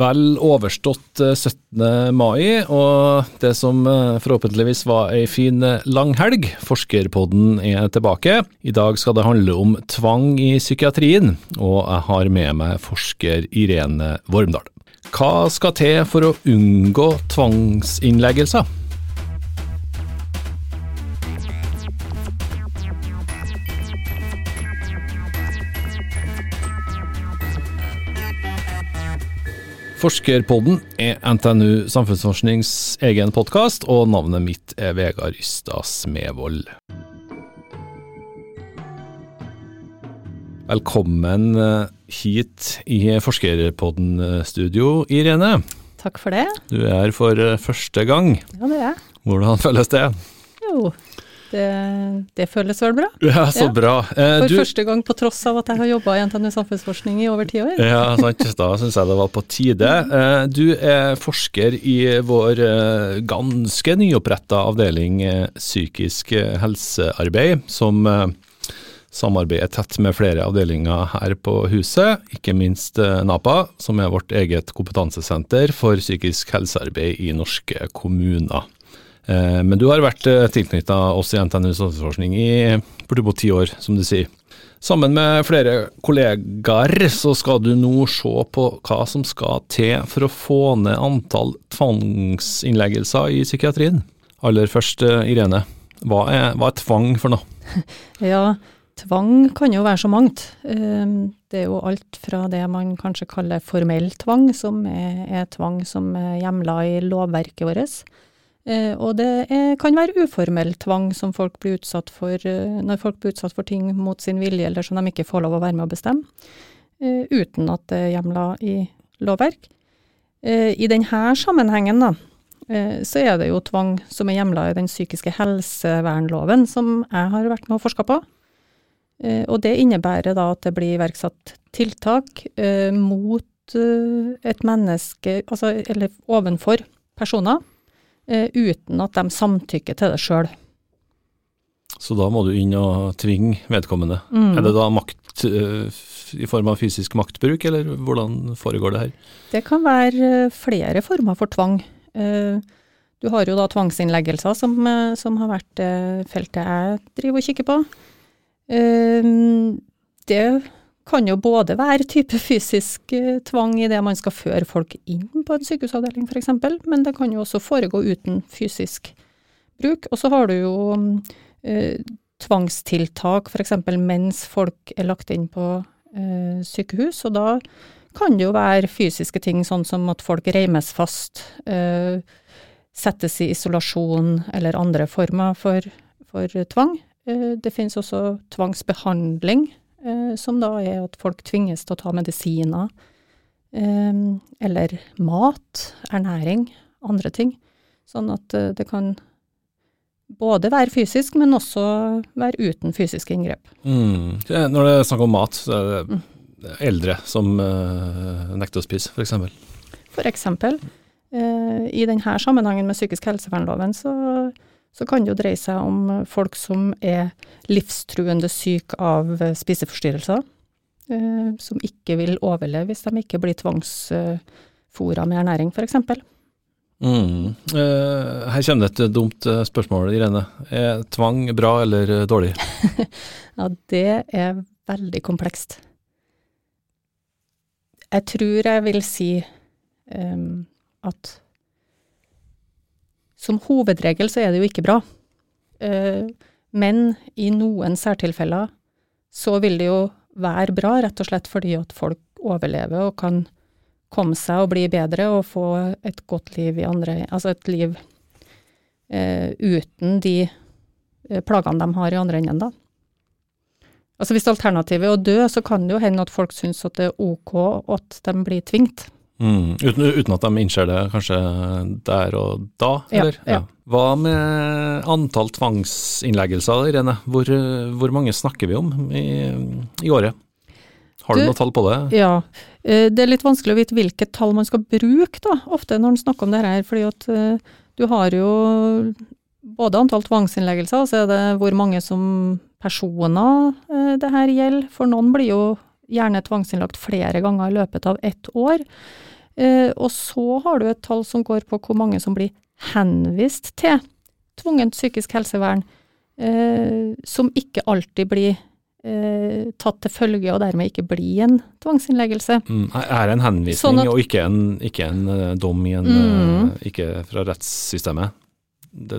Vel overstått 17. mai, og det som forhåpentligvis var ei fin lang helg. Forskerpodden er tilbake. I dag skal det handle om tvang i psykiatrien, og jeg har med meg forsker Irene Vormdal. Hva skal til for å unngå tvangsinnleggelser? Forskerpodden er NTNU Samfunnsforsknings egen podkast, og navnet mitt er Vegard Ystad Smevold. Velkommen eh, hit i Forskerpodden-studio, Irene. Takk for det. Du er her for eh, første gang. Ja, det er jeg. Hvordan føles det? Jo, det, det, føles vel bra. Ja, så ja. bra. Eh, For du, første gang på tross av at jeg har jobba i NTNU samfunnsforskning i over ti år. Ja, sant. Da syns jeg det var på tide. Eh, du er forsker i vår eh, ganske nyoppretta avdeling eh, psykisk eh, helsearbeid, som eh, samarbeider tett med flere avdelinger her på huset, ikke minst NAPA, som er vårt eget kompetansesenter for psykisk helsearbeid i norske kommuner. Eh, men du har vært eh, tilknytta oss i NTNU Samfunnsforskning i bortimot ti år, som du sier. Sammen med flere kollegaer så skal du nå se på hva som skal til for å få ned antall tvangsinnleggelser i psykiatrien. Aller først, eh, Irene. Hva er, hva er tvang for noe? Ja, tvang kan jo være så mangt. Det er jo alt fra det man kanskje kaller formell tvang, som er, er tvang som er hjemla i lovverket vårt og det er, kan være uformell tvang som folk blir utsatt for eh, når folk blir utsatt for ting mot sin vilje, eller som de ikke får lov å være med å bestemme, eh, uten at det er hjemla i lovverk. I denne sammenhengen da, så er det jo tvang som er hjemla i den psykiske helsevernloven, som jeg har vært med og forska på. Og det innebærer da at det blir iverksatt tiltak mot et menneske, altså eller ovenfor personer Eh, uten at de samtykker til det sjøl. Så da må du inn og tvinge vedkommende. Mm. Er det da makt uh, i form av fysisk maktbruk, eller hvordan foregår det her? Det kan være eh, flere former for tvang. Du har jo da tvangsinnleggelser, som, som har vært feltet jeg driver og kikker på. det kan jo både være type fysisk eh, tvang i det man skal føre folk inn på en sykehusavdeling f.eks., men det kan jo også foregå uten fysisk bruk. Og så har du jo eh, tvangstiltak f.eks. mens folk er lagt inn på eh, sykehus, og da kan det jo være fysiske ting sånn som at folk reimes fast, eh, settes i isolasjon eller andre former for, for tvang. Eh, det finnes også tvangsbehandling Eh, som da er at folk tvinges til å ta medisiner, eh, eller mat, ernæring, andre ting. Sånn at eh, det kan både være fysisk, men også være uten fysiske inngrep. Mm. Når det er snakk om mat, så er det mm. eldre som nekter å spise, f.eks.? Uh, I denne sammenhengen med psykisk helsevernloven så så kan det jo dreie seg om folk som er livstruende syke av eh, spiseforstyrrelser, eh, som ikke vil overleve hvis de ikke blir tvangsfora med ernæring, f.eks. Mm. Eh, her kommer det et dumt spørsmål, Irene. Er tvang bra eller dårlig? ja, det er veldig komplekst. Jeg tror jeg vil si um, at som hovedregel så er det jo ikke bra. Eh, men i noen særtilfeller så vil det jo være bra, rett og slett fordi at folk overlever og kan komme seg og bli bedre og få et godt liv i andre Altså et liv eh, uten de eh, plagene de har i andre enden, da. Altså hvis alternativet er å dø, så kan det jo hende at folk syns at det er ok at de blir tvingt. Mm, uten, uten, at de innser det kanskje der og da, eller? Ja, ja. Hva med antall tvangsinnleggelser, Irene? Hvor, hvor mange snakker vi om i, i året? Har du, du noe tall på det? Ja, eh, det er litt vanskelig å vite hvilket tall man skal bruke, da, ofte når man snakker om det her. fordi at eh, du har jo både antall tvangsinnleggelser, og så er det hvor mange som personer eh, det her gjelder. For noen blir jo gjerne tvangsinnlagt flere ganger i løpet av ett år. Eh, og så har du et tall som går på hvor mange som blir henvist til tvungent psykisk helsevern, eh, som ikke alltid blir eh, tatt til følge, og dermed ikke blir en tvangsinnleggelse. Mm, er det en henvisning, Sånn at- og ikke en, ikke en dom i en Mm. Ikke fra rettssystemet?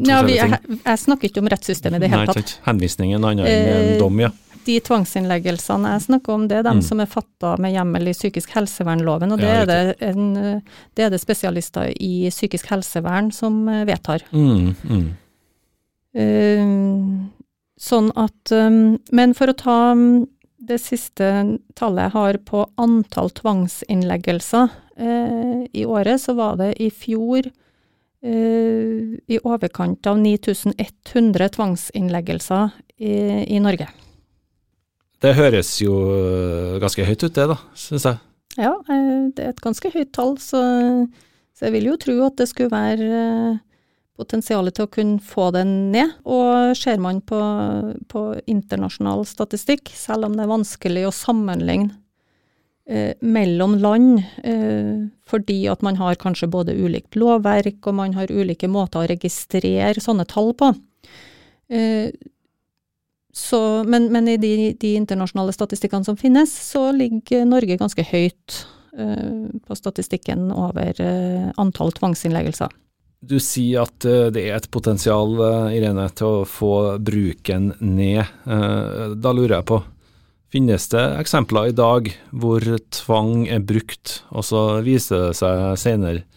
Ja, vi, jeg, jeg snakker ikke om rettssystemet i det hele tatt. Henvisningen er en annen enn en dom, ja. De tvangsinnleggelsene jeg snakker om, det er dem Mm. som er fatta med hjemmel i psykisk helsevernloven, og det, Ja, er det, en, det er det spesialister i psykisk helsevern som eh, vedtar. Mm, mm. Uh, sånn at um, Men for å ta mm, det siste tallet jeg har på antall tvangsinnleggelser uh, i året, så var det i fjor eh, i overkant av 9100 tvangsinnleggelser i, i Norge. Det høres jo eh, ganske høyt ut, det da, syns jeg. Ja, eh, det er et ganske høyt tall, så, så jeg vil jo tro at det skulle være eh, potensialet til å kunne få den ned. Og ser man på, på internasjonal statistikk, selv om det er vanskelig å sammenligne eh, mellom land, eh, fordi at man har kanskje både ulikt lovverk og man har ulike måter å registrere sånne tall på. Eh, så, men, men i de, de internasjonale statistikkene som finnes, så ligger Norge ganske høyt uh, på statistikken over uh, antall tvangsinnleggelser. Du sier at uh, det er et potensial, Irene, til å få bruken ned. Da lurer jeg på, finnes det eksempler i dag hvor tvang er brukt, og så viser det seg senere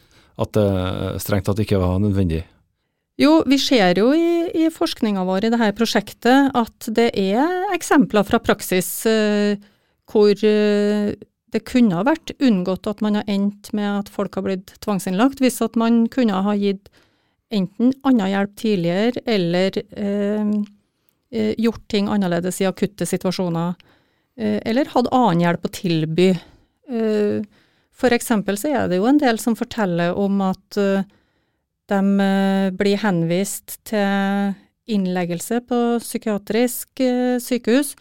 at det strengt tatt ikke var nødvendig? Jo, vi ser jo i, i forskninga vår i dette prosjektet at det er eksempler fra praksis eh, hvor eh, det kunne ha vært unngått at man har endt med at folk har blitt tvangsinnlagt, hvis at man kunne ha gitt enten annen hjelp tidligere, eller eh, eh, gjort ting annerledes i akutte situasjoner, eh, eller hatt annen hjelp å tilby. Eh, for eksempel så er det jo en del som forteller om at eh, de eh, blir henvist til innleggelse på psykiatrisk eh, sykehus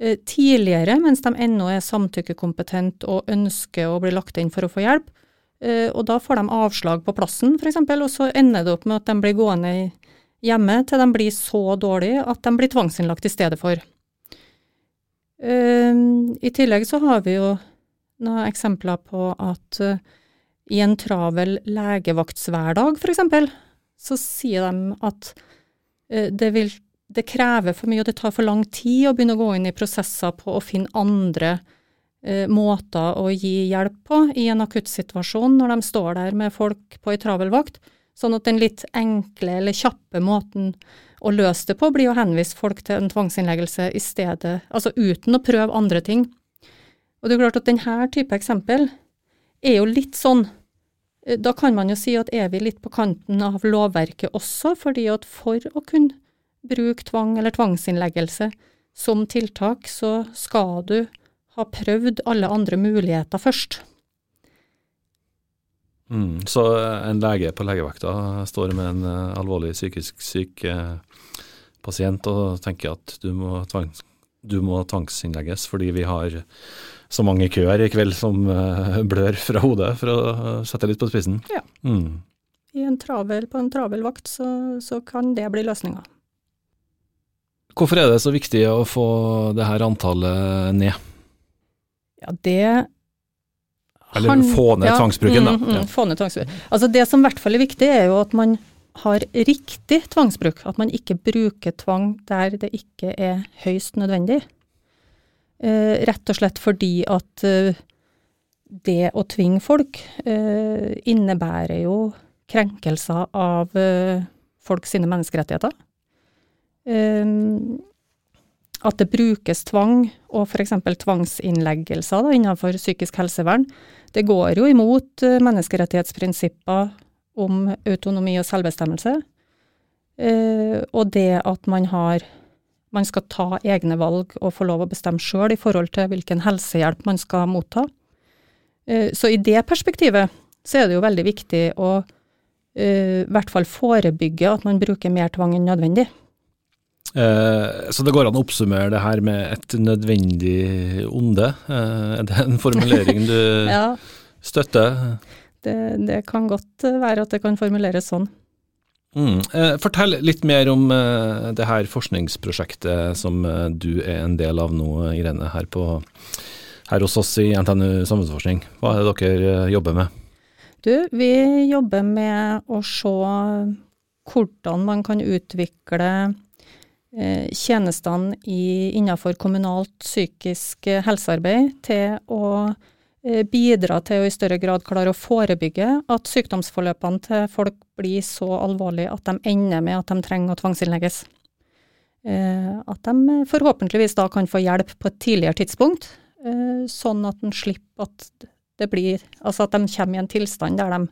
eh, tidligere, mens de ennå er samtykkekompetent og ønsker å bli lagt inn for å få hjelp. Og da får de avslag på plassen, f.eks., og så ender det opp med at de blir gående hjemme til de blir så dårlige at de blir tvangsinnlagt i stedet for. I tillegg så har vi jo noen eksempler på at i en travel legevaktshverdag, eksempel, så sier de at eh, det, vil, det krever for mye, og det tar for lang tid å begynne å gå inn i prosesser på å finne andre eh, måter å gi hjelp på i en akuttsituasjon når de står der med folk på ei travel vakt. Sånn at den litt enkle eller kjappe måten å løse det på, blir å henvise folk til en tvangsinnleggelse i stedet, altså uten å prøve andre ting. Og det er klart at denne type eksempel er jo litt sånn eh, Da kan man jo si at er vi litt på kanten av lovverket også, fordi at for å kunne bruke tvang eller tvangsinnleggelse som tiltak, så skal du ha prøvd alle andre muligheter først. Mm, så eh, en lege på legevakta står med en eh, alvorlig psykisk syk pasient og tenker at du må, tvang, du må tvangsinnlegges fordi vi har så mange køer i kveld som eh, blør fra hodet, for å sette litt på spissen. Ja. Mm. I en travel, på en travel vakt så, så kan det bli løsninga. Hvorfor er det så viktig å få det her antallet ned? Ja, det Eller Han- få ned ja, tvangsbruken, da. mm, mm, Ja. Få ned tvangsbruken. Altså det som i hvert fall er viktig, er jo at man har riktig tvangsbruk. At man ikke bruker tvang der det ikke er høyst nødvendig. Eh, rett og slett fordi at eh, det å tvinge folk eh, innebærer jo krenkelser av folk sine menneskerettigheter. At det brukes tvang, og f.eks. tvangsinnleggelser da, innenfor psykisk helsevern, det går jo imot menneskerettighetsprinsipper om autonomi og selvbestemmelse. Og det at man har man skal ta egne valg og få lov å bestemme sjøl i forhold til hvilken helsehjelp man skal motta. Eh, så i det perspektivet så er det jo veldig viktig å eh, i hvert fall forebygge at man bruker mer tvang enn nødvendig. Eh, så det går an å oppsummere det her med et nødvendig onde. Er det en formulering du Ja, støtter? Det, det kan godt være at det kan formuleres sånn. Mm. Eh, fortell litt mer om eh, det her forskningsprosjektet som eh, du er en del av nå, Irene, her, på, her hos oss i NTNU samfunnsforskning. Hva er det dere jobber med? Du, vi jobber med å se hvordan man kan utvikle tjenestene innenfor kommunalt psykisk helsearbeid til å bidra til å i større grad klare å forebygge at sykdomsforløpene til folk blir så alvorlige at de ender med at de trenger å tvangsinnlegges. Eh, at de forhåpentligvis da kan få hjelp på et tidligere tidspunkt, eh, sånn at en slipper at det blir Altså at de kommer i en tilstand der de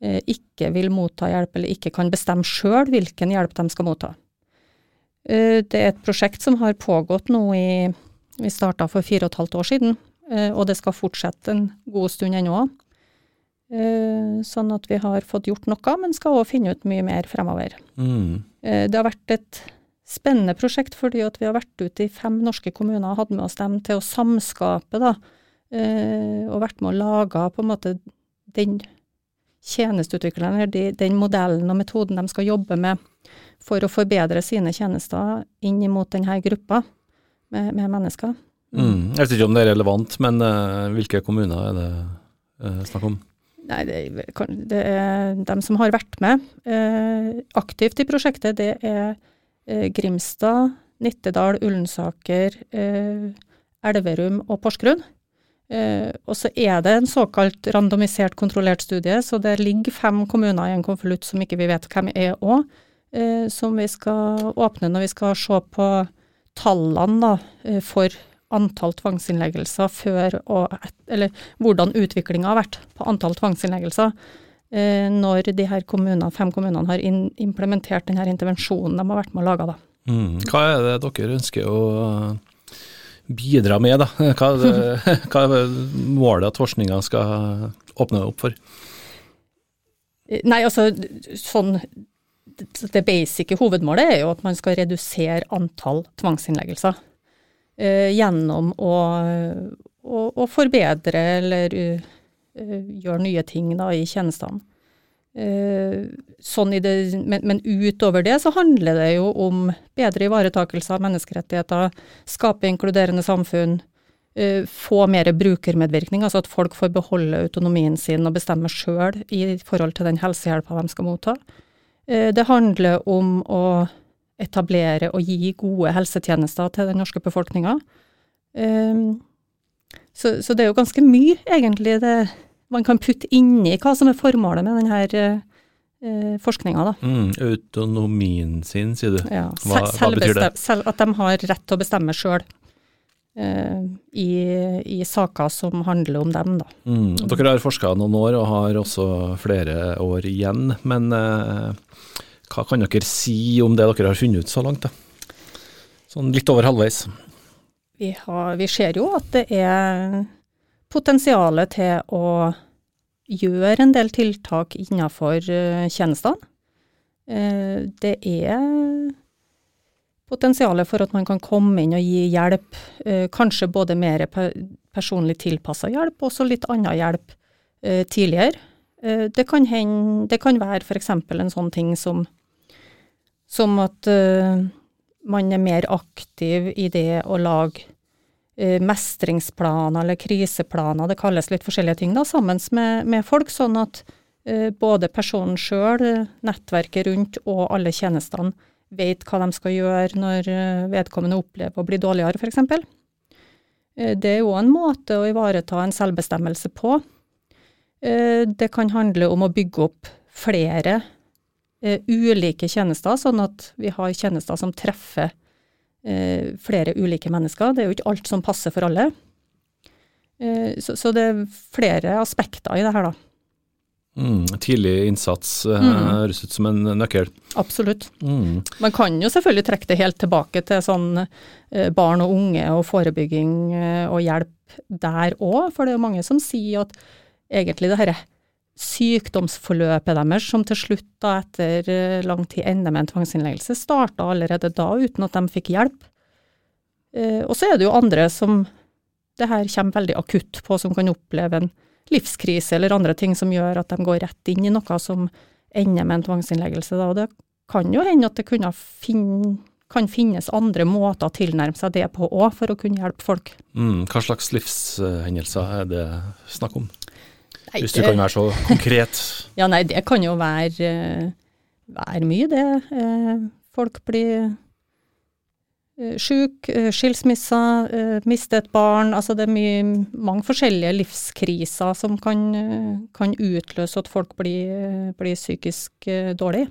eh, ikke vil motta hjelp, eller ikke kan bestemme sjøl hvilken hjelp de skal motta. Eh, det er et prosjekt som har pågått nå i Vi starta for fire og et halvt år siden, eh, og det skal fortsette en god stund ennå. Eh, sånn at vi har fått gjort noe, men skal òg finne ut mye mer fremover. Mm. Eh, det har vært et spennende prosjekt fordi at vi har vært ute i fem norske kommuner og hatt med oss dem til å samskape, da. eh, Og vært med å lage på en måte den tjenesteutvikleren, eller den modellen og metoden de skal jobbe med for å forbedre sine tjenester inn mot denne gruppa med, med mennesker. Mm. Jeg vet ikke om det er relevant, men uh, hvilke kommuner er det uh, snakk om? Nei, det, kan- det er dem som har vært med uh, aktivt i prosjektet, det er Grimstad, Nittedal, Ullensaker, Elverum og Porsgrunn. Og så er det en såkalt randomisert kontrollert studie, så det ligger fem kommuner i en konvolutt som ikke vi vet hvem er òg, som vi skal åpne når vi skal se på tallene da, for antall tvangsinnleggelser før og et, Eller hvordan utviklinga har vært på antall tvangsinnleggelser eh, når de her kommunene, fem kommunene har in, implementert denne intervensjonen de har vært med lage. Da. Mm. Hva er det dere ønsker å eh, bidra med, da? Hva er, det, hva er målet at forskninga skal åpne opp for? Eh, Nei, altså sånn Det det basice hovedmålet er jo at man skal redusere antall tvangsinnleggelser. Eh, gjennom å, å, å forbedre eller uh, gjøre nye ting da, i tjenestene. Eh, sånn det, men, men utover det så handler det jo om bedre ivaretakelse av menneskerettigheter, skape inkluderende samfunn, eh, få mer brukermedvirkning, altså at folk får beholde autonomien sin og bestemme sjøl i forhold til den helsehjelpa de skal motta. Eh, Det handler om å etablere og gi gode helsetjenester til den norske befolkninga. Så, så det er jo ganske mye, egentlig, det man kan putte inni hva som er formålet med denne eh, forskninga. Mm. Autonomien sin, sier du. Ja, Hva- hva betyr det? Selv, at de har rett til å bestemme sjøl eh, i, i saker som handler om dem. Da. Mm. Dere har forska noen år og har også flere år igjen, men eh, hva kan dere si om det dere har funnet ut så langt? da? Sånn litt over halvveis. Vi, har, vi ser jo at det er potensialet til å gjøre en del tiltak innenfor eh, tjenestene. Eh, det er potensialet for at man kan komme inn og gi hjelp, eh, kanskje både mer personlig tilpassa hjelp, og også litt annen hjelp tidligere. Det, kan hende, det kan være f.eks. en sånn ting som, som at uh, man er mer aktiv i det å lage uh, mestringsplaner eller kriseplaner, det kalles litt forskjellige ting, da, sammen med, med folk, sånn at uh, både personen sjøl, nettverket rundt og alle tjenestene vet hva de skal gjøre når vedkommende opplever å bli dårligere, f.eks. Det er jo en måte å ivareta en selvbestemmelse på. Det kan handle om å bygge opp flere eh, ulike tjenester, sånn at vi har tjenester som treffer eh, flere ulike mennesker. Det er jo ikke alt som passer for alle. Eh, så, så det er flere aspekter i det her, da. Mm. Tidlig innsats eh, Mm. høres ut som en nøkkel. Absolutt. Mm. Man kan jo selvfølgelig trekke det helt tilbake til sånn eh, barn og unge og forebygging eh, og hjelp der òg, for det er jo mange som sier at egentlig det herre sykdomsforløpet deres, som til slutt da etter eh, lang tid ender med en tvangsinnleggelse, starta allerede da uten at de fikk hjelp. Eh, og så er det jo andre som det her kommer veldig akutt på, som kan oppleve en livskrise eller andre ting som gjør at de går rett inn i noe som ender med en tvangsinnleggelse. Da. Og det kan jo hende at det finne, kan finnes andre måter å tilnærme seg det på òg, for å kunne hjelpe folk. Mm, hva slags livshendelser er det snakk om? Nei, Hvis du kan være så konkret? ja, nei, det kan jo være, være mye, det. Eh, folk blir Eh, sjuk, eh, skilsmisser, eh, miste et barn. Altså det er mye, mange forskjellige livskriser som kan, kan utløse at folk blir, blir psykisk dårlige.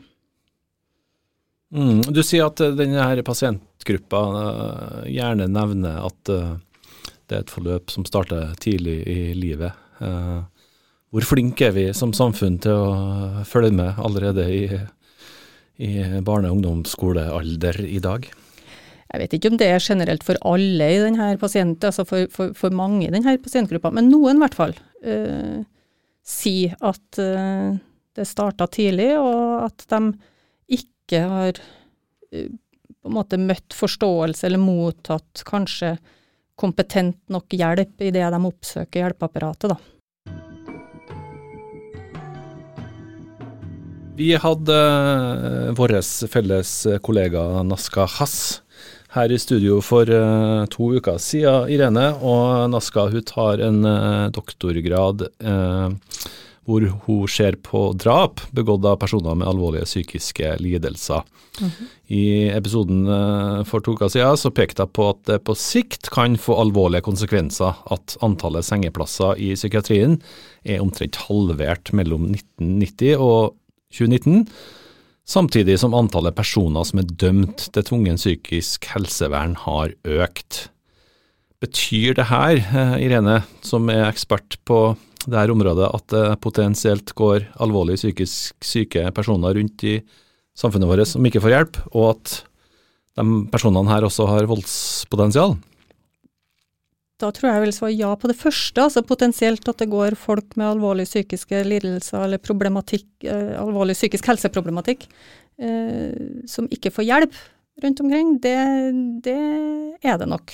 Mm, du sier at denne her pasientgruppa gjerne nevner at det er et forløp som starter tidlig i livet. Hvor flinke er vi som samfunn til å følge med allerede i, i barne- og ungdomsskolealder i dag? Jeg vet ikke om det er generelt for alle i denne pasienten, altså for, for, for mange i denne pasientgruppa, men noen i hvert fall uh, sier at uh, det starta tidlig, og at de ikke har uh, på en måte møtt forståelse eller mottatt kanskje kompetent nok hjelp i det de oppsøker hjelpeapparatet, da. Vi hadde vår felles kollega Naska Hass her i studio for uh, to uker siden, Irene. Og Naska hun tar en uh, doktorgrad hvor hun ser på drap begått av personer med alvorlige psykiske lidelser. Mm -hmm. I episoden for to uker siden så pekte jeg på at det på sikt kan få alvorlige konsekvenser at antallet sengeplasser i psykiatrien er omtrent halvert mellom 1990 og 2019 samtidig som antallet personer som er dømt til tvungen psykisk helsevern har økt. Betyr det her, Irene, som er ekspert på dette området, at det potensielt går alvorlig psykisk syke personer rundt i samfunnet vårt som ikke får hjelp, og at de personene her også har voldspotensial? Da tror jeg jeg vil svare ja på det første, altså potensielt at det går folk med alvorlige psykiske lidelser eller problematikk, eh, alvorlig psykisk helseproblematikk eh, som ikke får hjelp rundt omkring. Det, det er det nok.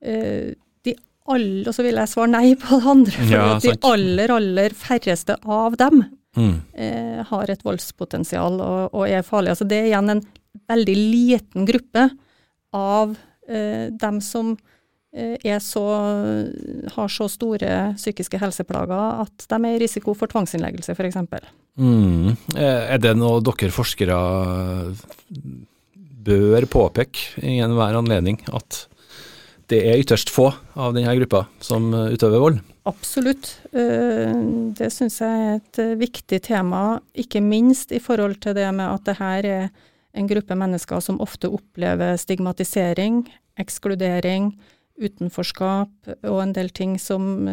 Eh, de alle, og så vil jeg svare nei på det andre, for ja, de aller, aller færreste av dem mm. eh, har et voldspotensial og, og, er farlige. Altså det er igjen en veldig liten gruppe av eh, dem som Eh, så, har så store psykiske helseplager at de er i risiko for tvangsinnleggelse, f.eks. Mm. Eh, er det noe dere forskere bør påpeke i enhver anledning, at det er ytterst få av denne gruppa som utøver vold? Absolutt. Eh, det syns jeg er et viktig tema, ikke minst i forhold til det med at det her er en gruppe mennesker som ofte opplever stigmatisering, ekskludering, utenforskap og en del ting som,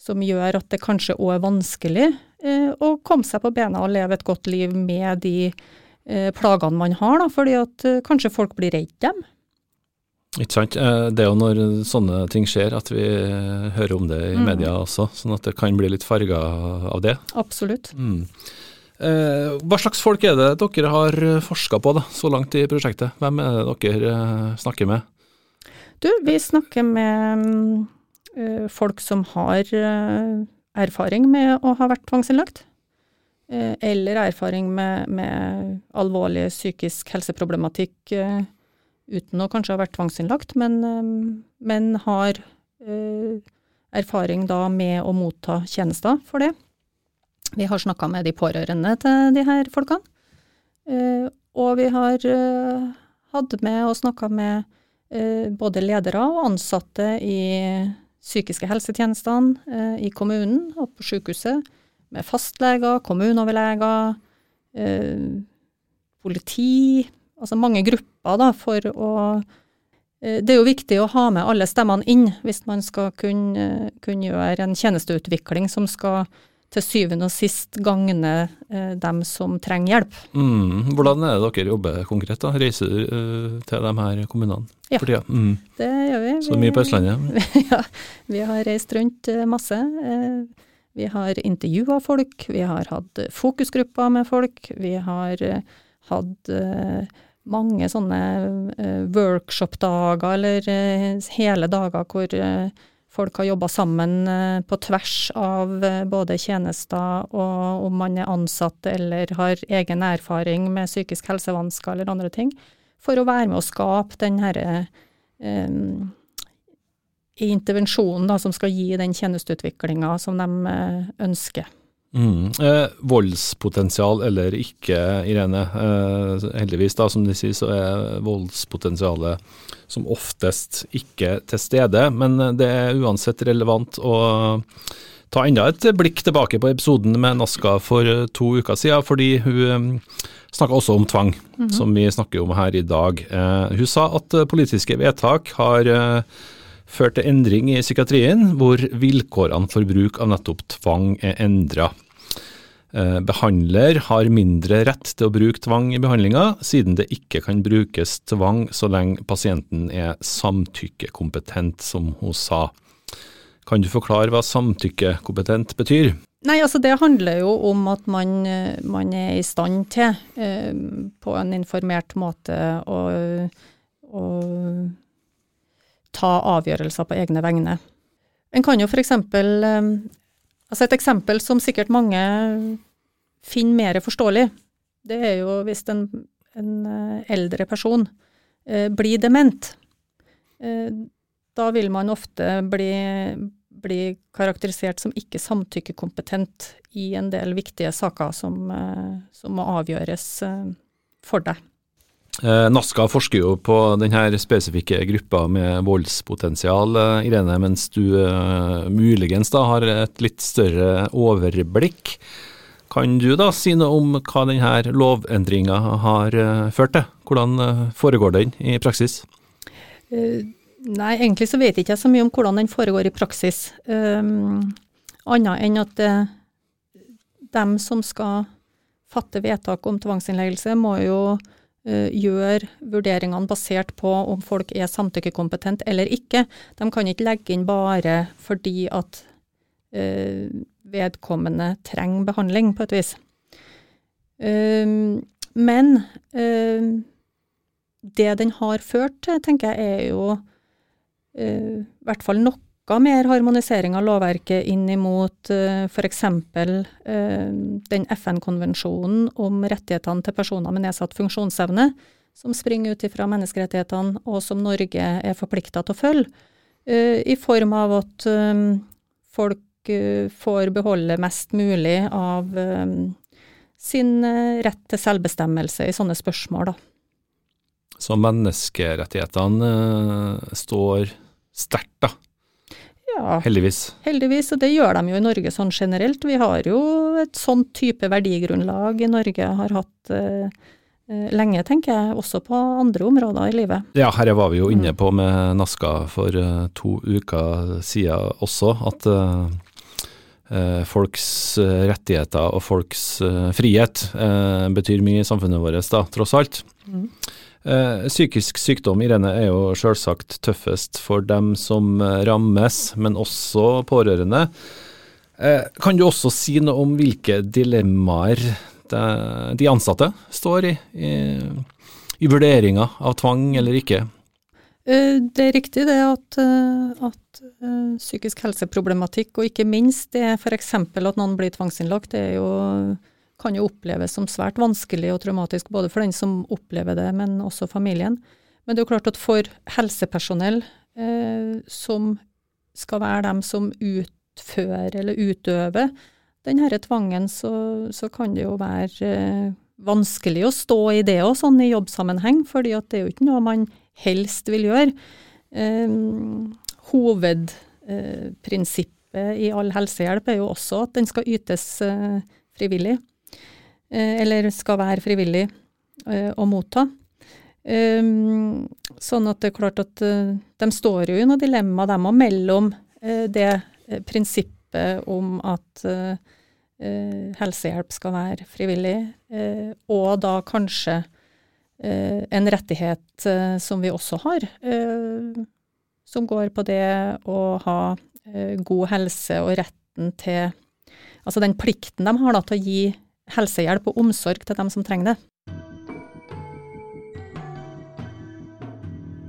som gjør at det kanskje òg er vanskelig eh, å komme seg på bena og leve et godt liv med de eh, plagene man har, da, fordi at eh, kanskje folk blir redd dem. Ikke sant. Eh, det er jo når sånne ting skjer at vi hører om det i mm. media også, sånn at det kan bli litt farga av det. Absolutt. Mm. Eh, hva slags folk er det dere har forska på da, så langt i prosjektet? Hvem er det dere snakker med? Du, vi snakker med uh, folk som har uh, erfaring med å ha vært tvangsinnlagt. Uh, eller erfaring med, med alvorlig psykisk helseproblematikk uten å kanskje ha vært tvangsinnlagt, men, men har erfaring da med å motta tjenester for det. Vi har snakka med de pårørende til de her folkene. og vi har hatt med og snakka med Eh, både ledere og ansatte i psykiske helsetjenestene eh, i kommunen og på sykehuset, med fastleger, kommuneoverleger, eh, politi, altså mange grupper da, for å det er jo viktig å ha med alle stemmene inn hvis man skal kunne, kunne gjøre en tjenesteutvikling som skal til syvende og sist gagne eh, dem som trenger hjelp. Mm. Hvordan er det dere jobber konkret? da? Reiser uh, til de her kommunene ja, for tida? Mm. det gjør vi. Så mye på Østlandet? ja, vi har reist rundt uh, masse. Vi har intervjua folk, vi har hatt fokusgrupper med folk, vi har hatt mange sånne workshop-dager eller hele dager hvor folk har jobba sammen på tvers av både tjenester og om man er ansatt eller har egen erfaring med psykisk helsevansker eller andre ting, for å være med å skape den herre um, intervensjonen da, som skal gi den tjenesteutviklinga som de ønsker. Mm. Eh, voldspotensial eller ikke, Irene. Eh, heldigvis, da, som de sier, så er voldspotensialet som oftest ikke til stede. Men det er uansett relevant å ta enda et blikk tilbake på episoden med Naska for to uker siden, fordi hun eh, snakka også om tvang, mm -hmm. som vi snakker om her i dag. Eh, hun sa at politiske vedtak har eh, ført til endring i psykiatrien, hvor vilkårene for bruk av nettopp tvang er endra. Eh, behandler har mindre rett til å bruke tvang i behandlinga, siden det ikke kan brukes tvang så lenge pasienten er samtykkekompetent, som hun sa. Kan du forklare hva samtykkekompetent betyr? Nei, altså Det handler jo om at man, man er i stand til, eh, på en informert måte, å, å ta avgjørelser på egne vegne. En kan jo f.eks. Eh, Altså et eksempel som sikkert mange finner mer forståelig, det er jo hvis en, en eh, eldre person eh, blir dement. Eh, da vil man ofte bli, bli, karakterisert som ikke samtykkekompetent i en del viktige saker som, eh, som må avgjøres eh, for deg. Eh, Naska forsker jo på denne spesifikke gruppa med voldspotensial, eh, Irene, mens du uh, muligens da har et litt større overblikk. Kan du da si noe om hva denne lovendringa har uh, ført til? Hvordan uh, foregår den i praksis? nei, egentlig så vet jeg ikke så mye om hvordan den foregår i praksis. Annet enn at dem som skal fatte vedtak om tvangsinnleggelse, må jo Eh, gjør vurderingene basert på om folk er samtykkekompetent eller ikke. De kan ikke legge inn bare fordi at uh, vedkommende trenger behandling, på et vis. Uh, men det den har ført til, tenker jeg er jo i hvert fall nok noe mer harmonisering av lovverket inn imot uh, f.eks. Uh, den FN-konvensjonen om rettighetene til personer med nedsatt funksjonsevne, som springer ut ifra menneskerettighetene, og som Norge er forplikta til å følge, uh, i form av at folk får beholde mest mulig av sin rett til selvbestemmelse i sånne spørsmål, da. Så menneskerettighetene står sterkt, da? Ja, heldigvis. Heldigvis, og det gjør de jo i Norge sånn generelt. Vi har jo et sånn type verdigrunnlag i Norge, har hatt eh, eh, lenge, tenker jeg, også på andre områder i livet. Ja, her var vi jo inne mm. på med Naska for uh, to uker siden også, at uh, uh, folks rettigheter og folks frihet betyr mye i samfunnet vårt, da, tross alt. Mm. Eh, psykisk sykdom Irene, er jo selvsagt tøffest for dem som eh, rammes, men også pårørende. Eh, kan du også si noe om hvilke dilemmaer de, ansatte står i, i, i vurderinga av tvang eller ikke? Det er riktig det at, at psykisk helseproblematikk, og ikke minst det f.eks. at noen blir tvangsinnlagt, det er jo kan jo oppleves som svært vanskelig og traumatisk, både for den som opplever det, men også familien. Men det er jo klart at for helsepersonell eh, som skal være dem som utfører eller utøver denne tvangen, så, så kan det jo være eh, vanskelig å stå i det òg, sånn i jobbsammenheng, fordi det er jo ikke noe man helst vil gjøre. Eh, hovedprinsippet i all helsehjelp er jo også at den skal ytes eh, frivillig. Eh, eller skal være frivillig eh, å motta. Ehm, sånn at det er klart at eh, de står jo i noen dilemma, dem òg, mellom det prinsippet om at helsehjelp skal være frivillig, og da kanskje en rettighet som vi også har, som går på det å ha god helse og retten til Altså den plikten de har da til å gi helsehjelp og omsorg til dem som trenger det.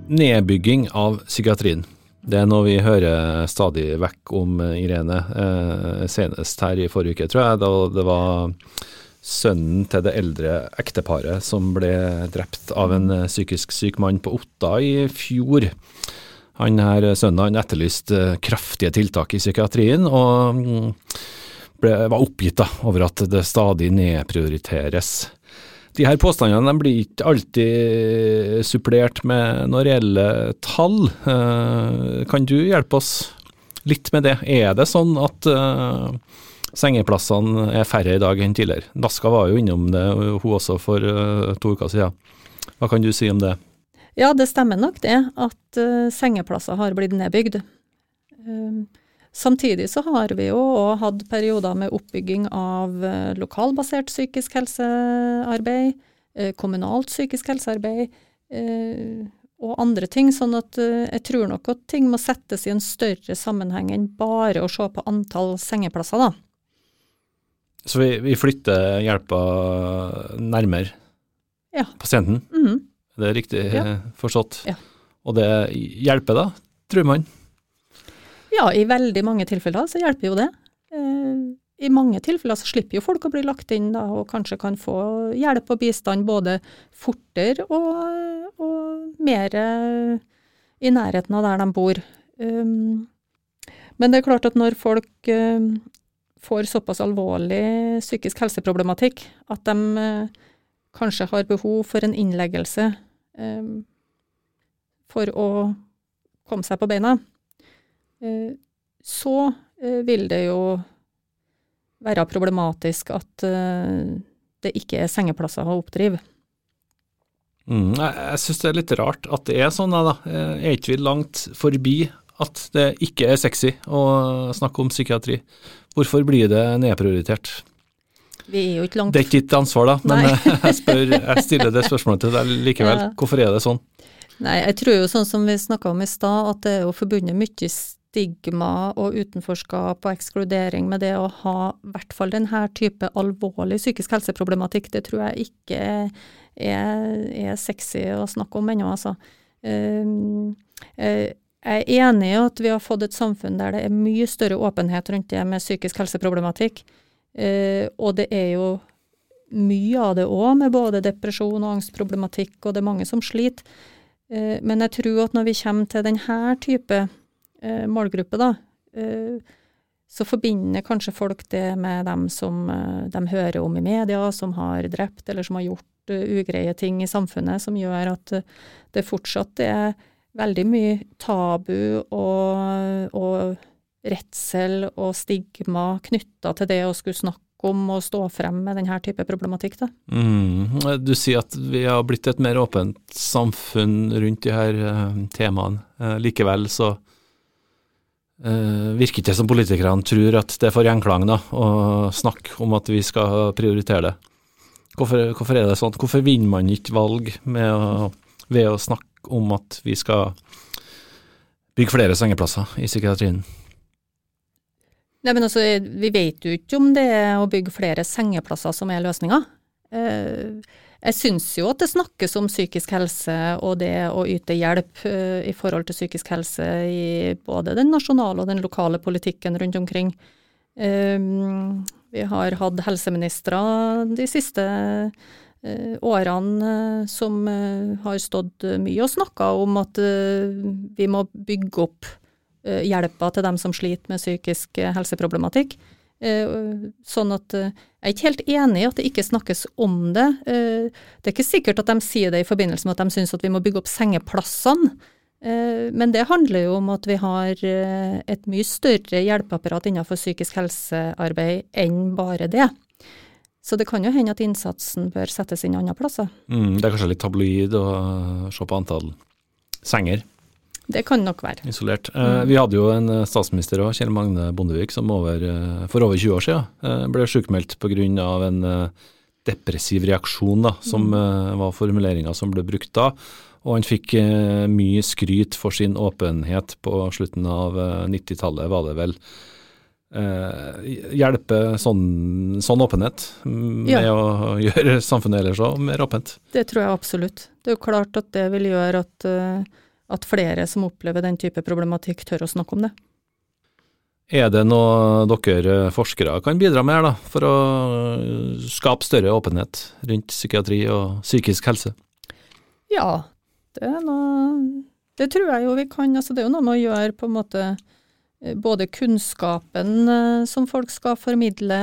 Nedbygging av psykiatrien. Det er noe vi hører stadig vekk om, Irene. Eh, senest her i forrige uke, tror jeg, da det var sønnen til det eldre ekteparet som ble drept av en eh, psykisk syk mann på Otta i fjor. Han her sønnen han etterlyste eh, kraftige tiltak i psykiatrien, og mm, ble, var oppgitt da, over at det stadig nedprioriteres. De her påstandene blir ikke alltid supplert med noen reelle tall. Eh, kan du hjelpe oss litt med det? Er det sånn at uh, sengeplassene er færre i dag enn tidligere? Naska var jo innom det, hun også, for uh, to uker siden. Hva kan du si om det? Ja, det stemmer nok det, at sengeplasser har blitt nedbygd. Uh, Samtidig så har vi jo òg hatt perioder med oppbygging av eh, lokalbasert psykisk helsearbeid, eh, kommunalt psykisk helsearbeid eh, og andre ting. Sånn at jeg tror nok at ting må settes i en større sammenheng enn bare å se på antall sengeplasser, da. Så vi, vi flytter hjelpa nærmere ja. pasienten? Mm. Det er riktig ja. forstått? Ja. Og det hjelper da, tror man? Ja, i veldig mange tilfeller så hjelper jo det. Eh, I mange tilfeller så slipper jo folk å bli lagt inn da, og kanskje kan få hjelp og bistand både fortere og, og mer i nærheten av der de bor. Um, men det er klart at når folk um, får såpass alvorlig psykisk helseproblematikk at de kanskje har behov for en innleggelse for å komme seg på beina, Eh, så eh, vil det jo være problematisk at eh, det ikke er sengeplasser å oppdrive. Mm, jeg jeg syns det er litt rart at det er sånn, da. Er ikke vi langt forbi at det ikke er sexy å snakke om psykiatri? Hvorfor blir det nedprioritert? Vi er jo ikke langt Det er ikke ditt ansvar, da, men jeg, spør, jeg, stiller det spørsmålet til deg likevel. Ja. Hvorfor er det sånn? Nei, jeg tror jo sånn som vi snakka om i stad, at det er jo forbundet mye stigma og utenforskap og ekskludering med det å ha i hvert fall denne type alvorlig psykisk helseproblematikk, det tror jeg ikke er, er sexy å snakke om ennå, altså. Ehm, jeg er enig i at vi har fått et samfunn der det er mye større åpenhet rundt det med psykisk helseproblematikk, eh, og det er jo mye av det òg, med både depresjon og angstproblematikk, og det er mange som sliter. Eh, men jeg tror at når vi kommer til denne type eh, målgruppe, da, eh, så forbinder kanskje folk det med dem som eh, de hører om i media, som har drept eller som har gjort ugreie ting i samfunnet, som gjør at det fortsatt er veldig mye tabu og, og redsel og stigma knytta til det å skulle snakke om å stå frem med denne type problematikk. Da. Mm. Du sier at vi har blitt et mer åpent samfunn rundt de her temaene. likevel så Uh, virker ikke som politikerne tror at det får gjenklang da, å snakke om at vi skal prioritere det. Hvorfor, hvorfor, er det sånn? Hvorfor vinner man ikke valg å, ved å snakke om at vi skal bygge flere sengeplasser i psykiatrien? Nei, men altså, Vi vet jo ikke om det er å bygge flere sengeplasser som er løsninga. Uh, jeg syns jo at det snakkes om psykisk helse og det å yte hjelp uh, i forhold til psykisk helse i både den nasjonale og den lokale politikken rundt omkring. Um, vi har hatt helseministre de siste uh, årene som har stått mye og snakka om at vi må bygge opp hjelpa til dem som sliter med psykisk helseproblematikk. Eh, sånn at eh, jeg er ikke helt enig i at det ikke snakkes om det. Eh, det er ikke sikkert at de sier det i forbindelse med at de syns at vi må bygge opp sengeplassene. Men det handler jo om at vi har et mye større hjelpeapparat innenfor psykisk helsearbeid enn bare det. Så det kan jo hende at innsatsen bør settes inn andre plasser. Mm, det er kanskje litt tabloid å se på antall senger? Det kan nok være. Isolert. Eh, vi hadde jo en eh, statsminister òg, Kjell Magne Bondevik, som over, eh, for over 20 år siden ble sykmeldt pga. en depressiv reaksjon, da, som mm. var formuleringa som ble brukt da. Og han fikk mye skryt for sin åpenhet på slutten av 90-tallet, var det vel. hjelpe sånn, sånn åpenhet med ja. å gjøre samfunnet ellers òg mer åpent? Det tror jeg absolutt. Det er jo klart at det vil gjøre at at flere som opplever den type problematikk, tør å snakke om det. Er det noe dere forskere kan bidra med da, for å skape større åpenhet rundt psykiatri og psykisk helse? Ja, det er noe Det tror jeg jo vi kan. Altså, det er jo noe med å gjøre på en måte eh, både kunnskapen eh, som folk skal formidle,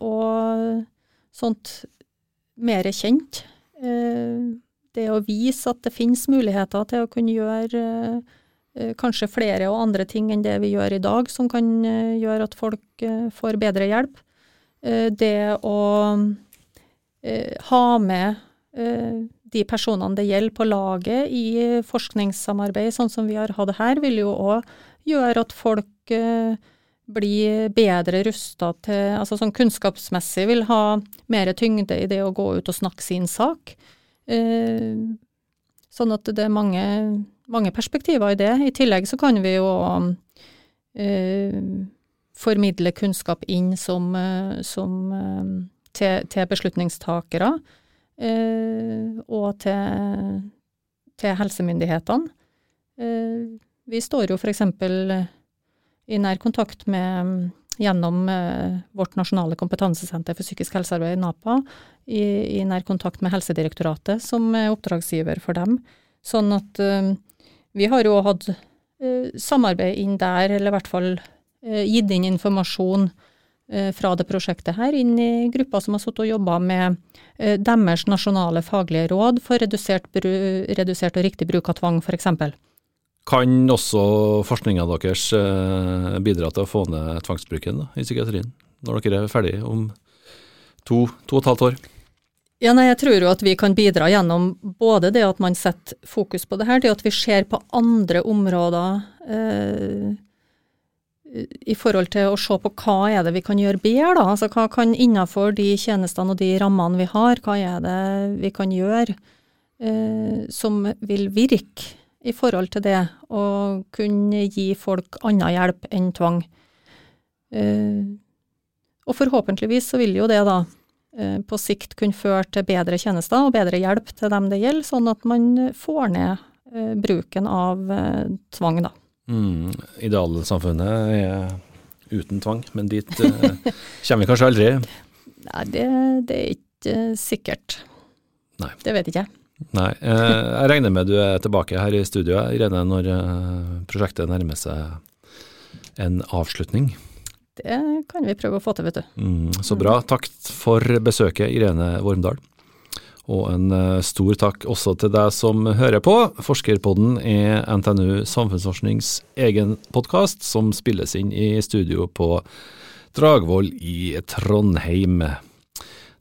og sånt mer kjent. Eh, det å vise at det finnes muligheter til å kunne gjøre kanskje flere og andre ting enn det vi gjør i dag, som kan gjøre at folk får bedre hjelp. Det å ha med de personene det gjelder på laget i forskningssamarbeid, sånn som vi har hatt her, vil jo òg gjøre at folk eh, blir bedre rusta til Altså sånn kunnskapsmessig vil ha mer tyngde i det å gå ut og snakke sin sak. Eh, sånn at det er mange, mange, perspektiver i det. I tillegg så kan vi jo eh, formidle kunnskap inn som, eh, som til, til beslutningstakere og til, til helsemyndighetene. Vi står jo f.eks. i nær kontakt med gjennom eh, vårt nasjonale kompetansesenter for psykisk helsearbeid, NAPA, i, i, nær kontakt med Helsedirektoratet, som er oppdragsgiver for dem. Sånn at uh, vi har jo hatt uh, samarbeid inn der, eller i hvert fall gitt inn informasjon Eh, fra det prosjektet her inn i gruppa som har sittet og jobba med eh, deres nasjonale faglige råd for redusert, redusert og riktig bruk av tvang, f.eks. Kan også forskninga deres eh, bidra til å få ned tvangsbruken da, i psykiatrien, når dere er ferdig om to, to og et halvt år? Ja, nei, Jeg tror jo at vi kan bidra gjennom både det at man setter fokus på det her, det at vi ser på andre områder. Eh, i forhold til å se på hva er det vi kan gjøre bedre, da. Altså hva kan innenfor de tjenestene og de rammene vi har, hva er det vi kan gjøre eh, som vil virke i forhold til det å kunne gi folk annen hjelp enn tvang. Eh, og forhåpentligvis så vil jo det da eh, på sikt kunne føre til bedre tjenester og bedre hjelp til dem det gjelder, sånn at man får ned eh, bruken av tvang, da. Mm, idealsamfunnet er uten tvang, men dit eh, kommer vi kanskje aldri? Nei, det, det er ikke sikkert. Nei. Det vet ikke jeg. Nei. Eh, jeg regner med du er tilbake her i studio, Irene, når eh, prosjektet nærmer seg en avslutning. Det kan vi prøve å få til, vet du. Mm, så bra. Takk for besøket, Irene Vormdal. Og en eh, stor takk også til deg som hører på. Forskerpodden er NTNU Samfunnsforsknings egen podkast, som spilles inn i studio på Dragvoll i Trondheim.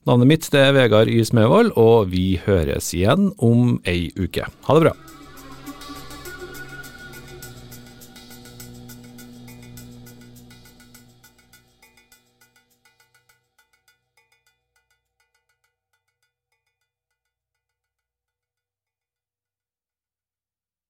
Navnet mitt det er Vegard Y. Smevold, og vi høres igjen om ei uke. Ha det bra.